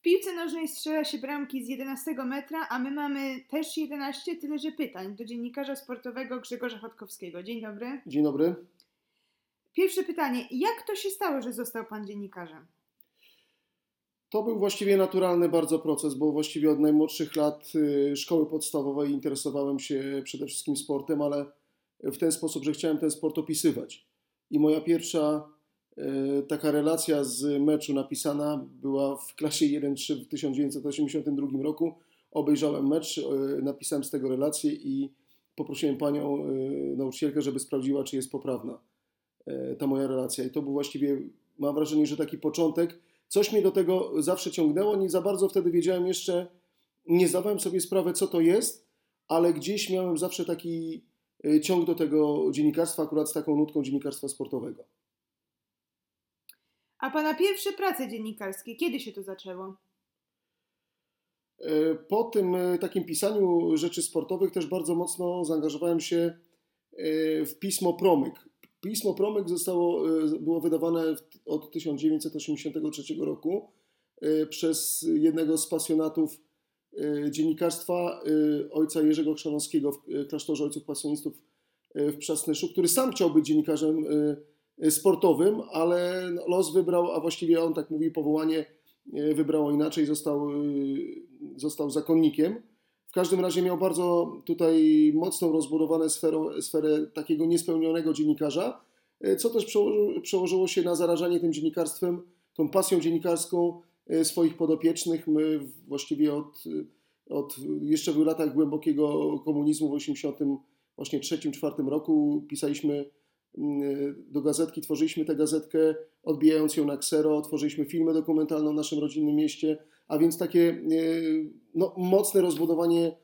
W piłce nożnej strzela się bramki z 11 metra, a my mamy też 11, tyle że pytań do dziennikarza sportowego Grzegorza Chodkowskiego. Dzień dobry. Dzień dobry. Pierwsze pytanie. Jak to się stało, że został pan dziennikarzem? To był właściwie naturalny bardzo proces, bo właściwie od najmłodszych lat y, szkoły podstawowej interesowałem się przede wszystkim sportem, ale w ten sposób, że chciałem ten sport opisywać. I moja pierwsza taka relacja z meczu napisana była w klasie 1-3 w 1982 roku. Obejrzałem mecz, y, napisałem z tego relację i poprosiłem panią nauczycielkę, żeby sprawdziła, czy jest poprawna ta moja relacja. I to był właściwie, mam wrażenie, że taki początek Coś mnie do tego zawsze ciągnęło, nie za bardzo wtedy wiedziałem jeszcze, nie zdawałem sobie sprawy, co to jest, ale gdzieś miałem zawsze taki e, ciąg do tego dziennikarstwa, akurat z taką nutką dziennikarstwa sportowego. A Pana pierwsze prace dziennikarskie, kiedy się to zaczęło? E, po tym e, takim pisaniu rzeczy sportowych też bardzo mocno zaangażowałem się w pismo Promyk. Pismo Promyk zostało, e, było wydawane od 1983 roku e, przez jednego z pasjonatów e, dziennikarstwa, ojca Jerzego Chrzanowskiego w klasztorze ojców pasjonistów w Przasnyszu, który sam chciał być dziennikarzem sportowym, ale los wybrał, a właściwie on tak mówi, powołanie wybrało inaczej, został, został zakonnikiem. W każdym razie miał bardzo tutaj mocno rozbudowane sferę, sferę takiego niespełnionego dziennikarza, e, co też przełożyło się na zarażanie tym dziennikarstwem, tą pasją dziennikarską e, swoich podopiecznych. My właściwie od, od jeszcze w latach głębokiego komunizmu w 1983-1984 roku pisaliśmy do gazetki, tworzyliśmy tę gazetkę, odbijając ją na ksero, tworzyliśmy filmy dokumentalne o naszym rodzinnym mieście, a więc takie e, no, mocne rozbudowanie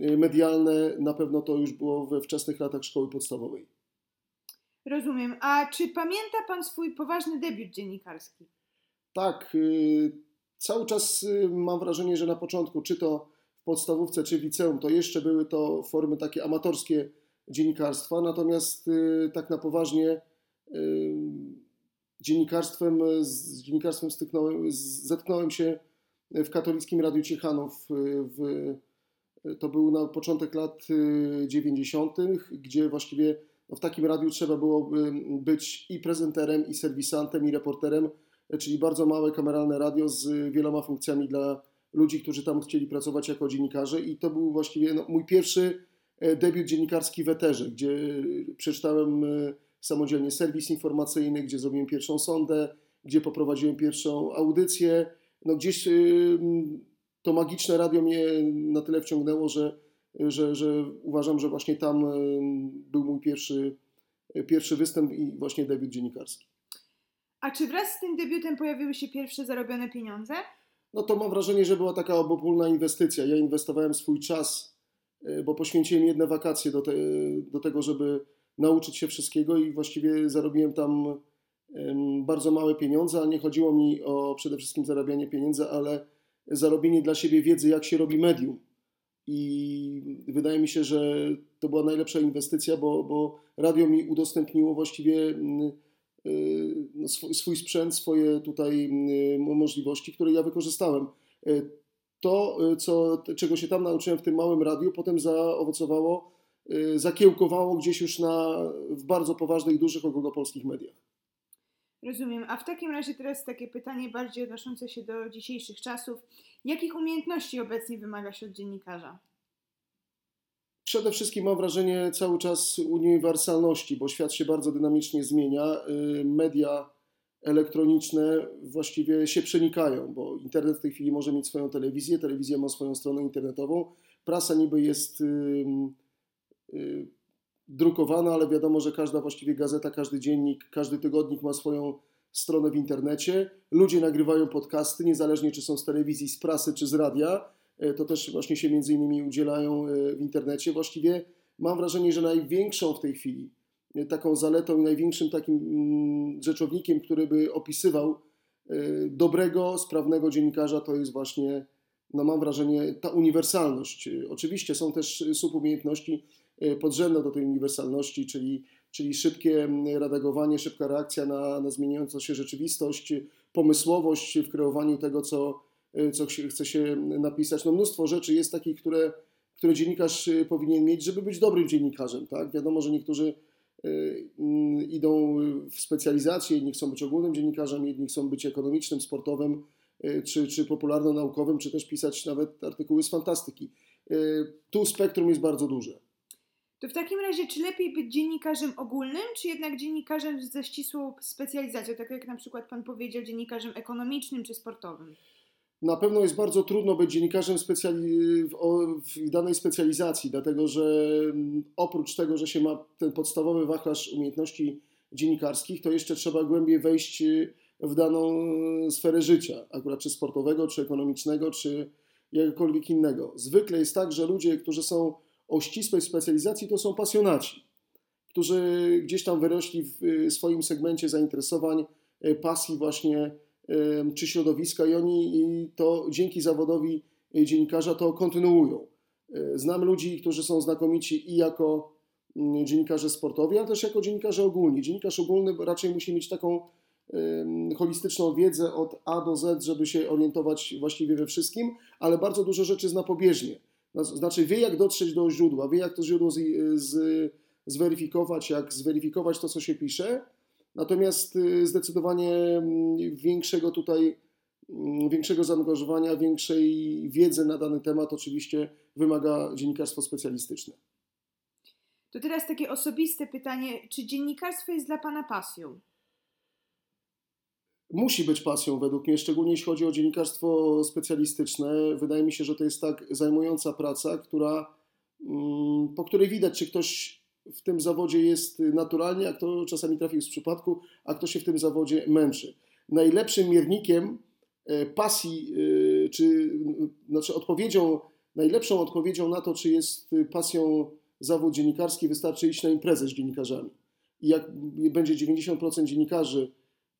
e, medialne na pewno to już było we wczesnych latach szkoły podstawowej. Rozumiem. A czy pamięta Pan swój poważny debiut dziennikarski? Tak. Cały czas mam wrażenie, że na początku, czy to w podstawówce, czy w liceum, to jeszcze były to formy takie amatorskie dziennikarstwa, natomiast tak na poważnie dziennikarstwem, z dziennikarstwem styknąłem, zetknąłem się w katolickim Radiu Ciechanów. W, to był na początek lat 90., y, gdzie właściwie no w takim radiu trzeba było być i prezenterem, i serwisantem, i reporterem, czyli bardzo małe kameralne radio z wieloma funkcjami dla ludzi, którzy tam chcieli pracować jako dziennikarze. I to był właściwie no, mój pierwszy debiut dziennikarski w Eterze, gdzie przeczytałem e, samodzielnie serwis informacyjny, gdzie zrobiłem pierwszą sondę, gdzie poprowadziłem pierwszą audycję no gdzieś y, to magiczne radio mnie na tyle wciągnęło, że, że, że uważam, że właśnie tam był mój pierwszy, pierwszy występ i właśnie debiut dziennikarski. A czy wraz z tym debiutem pojawiły się pierwsze zarobione pieniądze? No to mam wrażenie, że była taka obopólna inwestycja. Ja inwestowałem swój czas, bo poświęciłem jedne wakacje do, te, do tego, żeby nauczyć się wszystkiego i właściwie zarobiłem tam bardzo małe pieniądze, ale nie chodziło mi o przede wszystkim zarabianie pieniędzy, ale zarobienie dla siebie wiedzy, jak się robi medium. I wydaje mi się, że to była najlepsza inwestycja, bo, bo radio mi udostępniło właściwie mm, y, no, swój, sprzęt, swoje tutaj mm, możliwości, które ja wykorzystałem. Y, to, y, co, czego się tam nauczyłem w tym małym radiu, potem zaowocowało, zakiełkowało gdzieś już na, w bardzo poważnych, dużych ogólnopolskich mediach. Rozumiem. A w takim razie teraz takie pytanie bardziej odnoszące się do dzisiejszych czasów. Jakich umiejętności obecnie wymaga się od dziennikarza? Przede wszystkim mam wrażenie cały czas uniwersalności, bo świat się bardzo dynamicznie zmienia. Y, media elektroniczne właściwie się przenikają, bo internet w tej chwili może mieć swoją telewizję, telewizja ma swoją stronę internetową, prasa niby jest drukowana, ale wiadomo, że każda właściwie gazeta, każdy dziennik, każdy tygodnik ma swoją stronę w internecie. Ludzie nagrywają podcasty, niezależnie czy są z telewizji, z prasy czy z radia. E, to też właśnie się między innymi udzielają e, w internecie. Właściwie mam wrażenie, że największą w tej chwili taką zaletą i największym takim mm, rzeczownikiem, który by opisywał dobrego, sprawnego dziennikarza, to jest właśnie, no mam wrażenie, ta uniwersalność. Oczywiście są też subumiejętności, Y, podrzędne do tej uniwersalności, czyli, czyli szybkie redagowanie, szybka reakcja na, na zmieniającą się rzeczywistość, pomysłowość w kreowaniu tego, co co chce się napisać. No mnóstwo rzeczy jest takich, które, które dziennikarz powinien mieć, żeby być dobrym dziennikarzem. Tak? Wiadomo, że niektórzy idą w specjalizację, jedni chcą być ogólnym dziennikarzem, jedni chcą być ekonomicznym, sportowym, czy, czy popularno-naukowym, czy też pisać nawet artykuły z fantastyki. Tu spektrum jest bardzo duże. To w takim razie, czy lepiej być dziennikarzem ogólnym, czy jednak dziennikarzem ze ścisłą specjalizacją, tak jak na przykład Pan powiedział, dziennikarzem ekonomicznym czy sportowym? Na pewno jest bardzo trudno być dziennikarzem specjali- w danej specjalizacji, dlatego że mm, oprócz tego, że się ma ten podstawowy wachlarz umiejętności dziennikarskich, to jeszcze trzeba głębiej wejść y, w daną y, sferę życia, akurat czy sportowego, czy ekonomicznego, czy jakiegokolwiek innego. Zwykle jest tak, że ludzie, którzy są o ścisłej specjalizacji, to są pasjonaci, którzy gdzieś tam wyrośli w y, swoim segmencie zainteresowań, pasji właśnie czy środowiska i oni to dzięki zawodowi y, dziennikarza to kontynuują. Znam ludzi, którzy są znakomici i jako mm, dziennikarze sportowi, ale też jako dziennikarze ogólni. Dziennikarz ogólny raczej musi mieć taką holistyczną wiedzę od A do Z, żeby się orientować właściwie we wszystkim, ale bardzo dużo rzeczy zna pobieżnie. Znaczy wie, jak dotrzeć do źródła, wie, jak to źródło z, z, zweryfikować, jak zweryfikować to, co się pisze. Natomiast y, zdecydowanie mm, większego tutaj, mm, większego zaangażowania, większej wiedzy na dany temat oczywiście wymaga dziennikarstwo specjalistyczne. To teraz takie osobiste pytanie, czy dziennikarstwo jest dla Pana pasją? musi być pasją według mnie, szczególnie jeśli chodzi o dziennikarstwo specjalistyczne. Wydaje mi się, że to jest tak zajmująca praca, która, mm, po której widać, czy ktoś w tym zawodzie jest naturalnie, a kto czasami trafił z przypadku, a kto się w tym zawodzie męczy. Najlepszym miernikiem e, pasji, e, czy znaczy odpowiedzią, najlepszą odpowiedzią na to, czy jest pasją zawód dziennikarski, wystarczy iść na imprezę z dziennikarzami. I jak będzie 90% dziennikarzy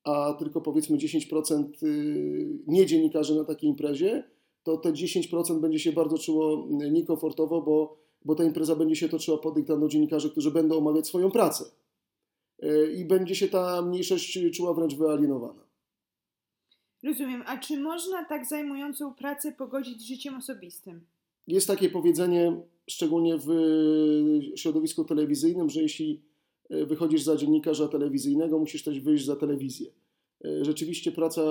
a tylko powiedzmy 10% y, nie dziennikarzy na takiej imprezie, to te 10% będzie się bardzo czuło y, niekomfortowo, bo, bo ta impreza będzie się toczyła pod dyktando dziennikarzy, którzy będą omawiać swoją pracę. Y, I będzie się ta mniejszość czuła wręcz wyalienowana. Rozumiem. A czy można tak zajmującą pracę pogodzić z życiem osobistym? Jest takie powiedzenie, szczególnie w środowisku telewizyjnym, że jeśli E, wychodzisz za dziennikarza telewizyjnego, musisz też wyjść za telewizję. E, rzeczywiście praca,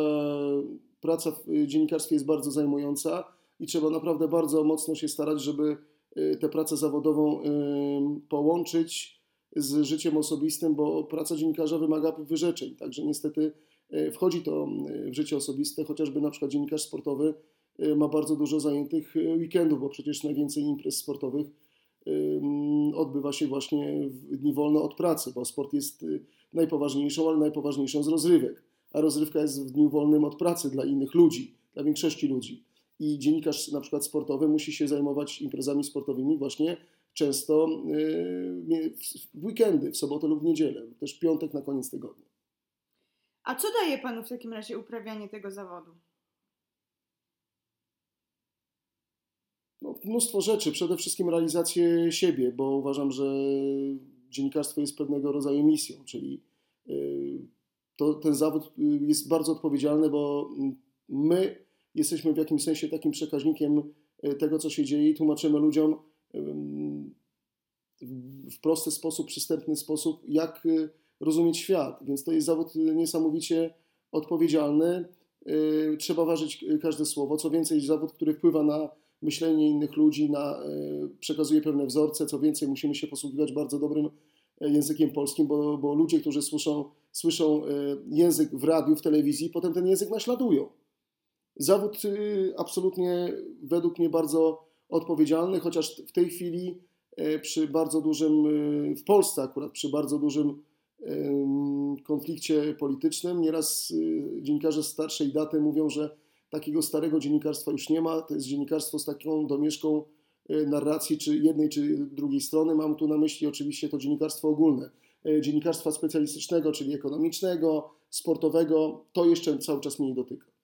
praca w dziennikarstwie jest bardzo zajmująca i trzeba naprawdę bardzo mocno się starać, żeby e, tę pracę zawodową połączyć z życiem osobistym, bo praca dziennikarza wymaga wyrzeczeń. Także niestety wchodzi to w życie osobiste, chociażby na przykład dziennikarz sportowy ma bardzo dużo zajętych weekendów, bo przecież najwięcej imprez sportowych odbywa się właśnie w dni wolne od pracy, bo sport jest y, najpoważniejszą, ale najpoważniejszą z rozrywek, a rozrywka jest w dniu wolnym od pracy dla innych ludzi, dla większości ludzi. I dziennikarz na przykład sportowy musi się zajmować imprezami sportowymi właśnie często y, w weekendy, w sobotę lub w niedzielę, też piątek na koniec tygodnia. A co daje Panu w takim razie uprawianie tego zawodu? mnóstwo rzeczy, przede wszystkim realizację siebie, bo uważam, że dziennikarstwo jest pewnego rodzaju misją, czyli y, to, ten zawód y, jest bardzo odpowiedzialny, bo my jesteśmy w jakimś sensie takim przekaźnikiem y, tego, co się dzieje i tłumaczymy ludziom w prosty sposób, przystępny sposób, jak rozumieć świat. Więc to jest zawód niesamowicie odpowiedzialny. Trzeba ważyć każde słowo. Co więcej, zawód, który wpływa na myślenie innych ludzi, na, e, przekazuje pewne wzorce. Co więcej, musimy się posługiwać bardzo dobrym e, językiem polskim, bo, bo ludzie, którzy słyszą, słyszą e, język w radiu, w telewizji, potem ten język naśladują. Zawód absolutnie według mnie bardzo odpowiedzialny, chociaż w tej chwili przy bardzo dużym, w Polsce akurat, przy bardzo dużym konflikcie politycznym, nieraz dziennikarze starszej daty mówią, że takiego starego dziennikarstwa już nie ma. To jest dziennikarstwo z taką domieszką e, narracji, czy jednej, czy drugiej strony. Mam tu na myśli oczywiście to dziennikarstwo ogólne. E, dziennikarstwa specjalistycznego, czyli ekonomicznego, sportowego, to jeszcze cały czas mnie nie dotyka.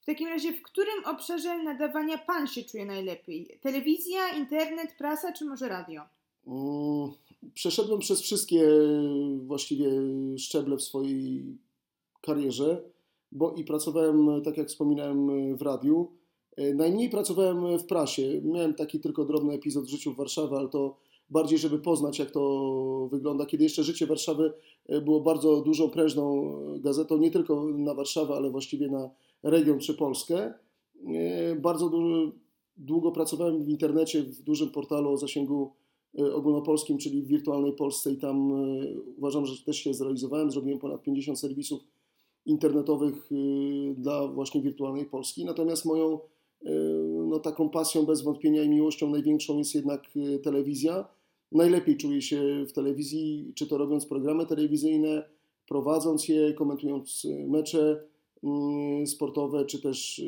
W takim razie, w którym obszarze nadawania Pan się czuje najlepiej? Telewizja, internet, prasa, czy może radio? Mm, przeszedłem przez wszystkie właściwie szczeble w swojej karierze. bo i pracowałem, tak jak wspominałem, w radiu. Najmniej pracowałem w prasie. Miałem taki tylko drobny epizod w życiu w Warszawie, ale to bardziej, żeby poznać, jak to wygląda. Kiedy jeszcze życie Warszawy było bardzo dużą, prężną gazetą, nie tylko na Warszawę, ale właściwie na region czy Polskę. Bardzo dużo, długo pracowałem w internecie, w dużym portalu o zasięgu e, ogólnopolskim, czyli w Wirtualnej Polsce i tam e, uważam, że też się zrealizowałem. Zrobiłem ponad 50 serwisów internetowych e, dla właśnie Wirtualnej Polski. Natomiast moją no, taką pasją bez wątpienia i miłością największą jest jednak telewizja. Najlepiej czuję się w telewizji, czy to robiąc programy telewizyjne, prowadząc je, komentując mecze sportowe, czy też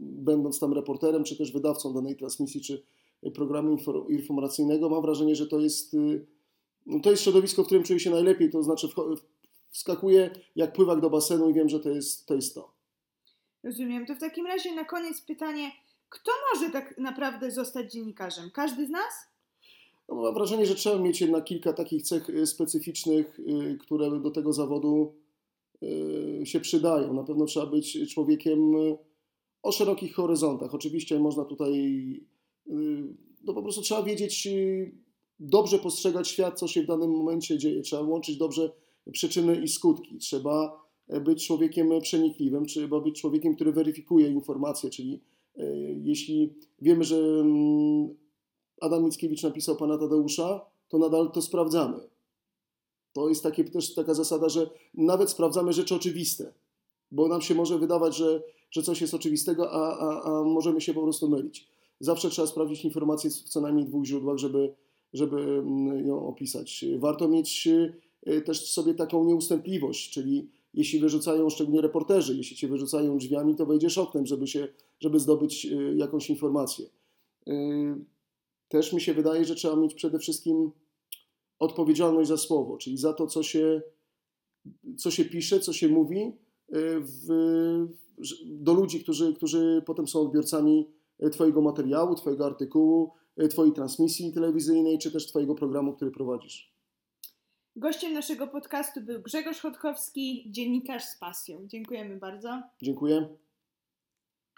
będąc tam reporterem, czy też wydawcą danej transmisji, czy programu informacyjnego, mam wrażenie, że to jest, y, no to jest środowisko, w którym czuję się najlepiej, to znaczy wskakuję jak pływak do basenu i wiem, że to jest to. Jest to. Rozumiem. To w takim razie na koniec pytanie, kto może tak naprawdę zostać dziennikarzem? Każdy z nas? No, mam wrażenie, że trzeba mieć jednak kilka takich cech y, specyficznych, y, które do tego zawodu się przydają. Na pewno trzeba być człowiekiem o szerokich horyzontach. Oczywiście można tutaj, y, no po prostu trzeba wiedzieć, y, dobrze postrzegać świat, co się w danym momencie dzieje. Trzeba łączyć dobrze przyczyny i skutki. Trzeba być człowiekiem przenikliwym, trzeba być człowiekiem, który weryfikuje informacje, czyli y, jeśli wiemy, że mm, Adam Mickiewicz napisał Pana Tadeusza, to nadal to sprawdzamy. To jest takie, też taka zasada, że nawet sprawdzamy rzeczy oczywiste, bo nam się może wydawać, że że coś jest oczywistego, a, a, a możemy się po prostu mylić. Zawsze trzeba sprawdzić informację w co najmniej dwóch źródłach, żeby, żeby mm, ją opisać. Warto mieć y, też sobie taką nieustępliwość, czyli jeśli wyrzucają, szczególnie reporterzy, jeśli cię wyrzucają drzwiami, to wejdziesz oknem, żeby, się, żeby zdobyć y, jakąś informację. Y, też mi się wydaje, że trzeba mieć przede wszystkim odpowiedzialność za słowo, czyli za to, co się, co się pisze, co się mówi w, do ludzi, którzy, którzy potem są odbiorcami e, Twojego materiału, Twojego artykułu, e, Twojej transmisji telewizyjnej, czy też Twojego programu, który prowadzisz. Gościem naszego podcastu był Grzegorz Chodkowski, dziennikarz z pasją. Dziękujemy bardzo. Dziękuję.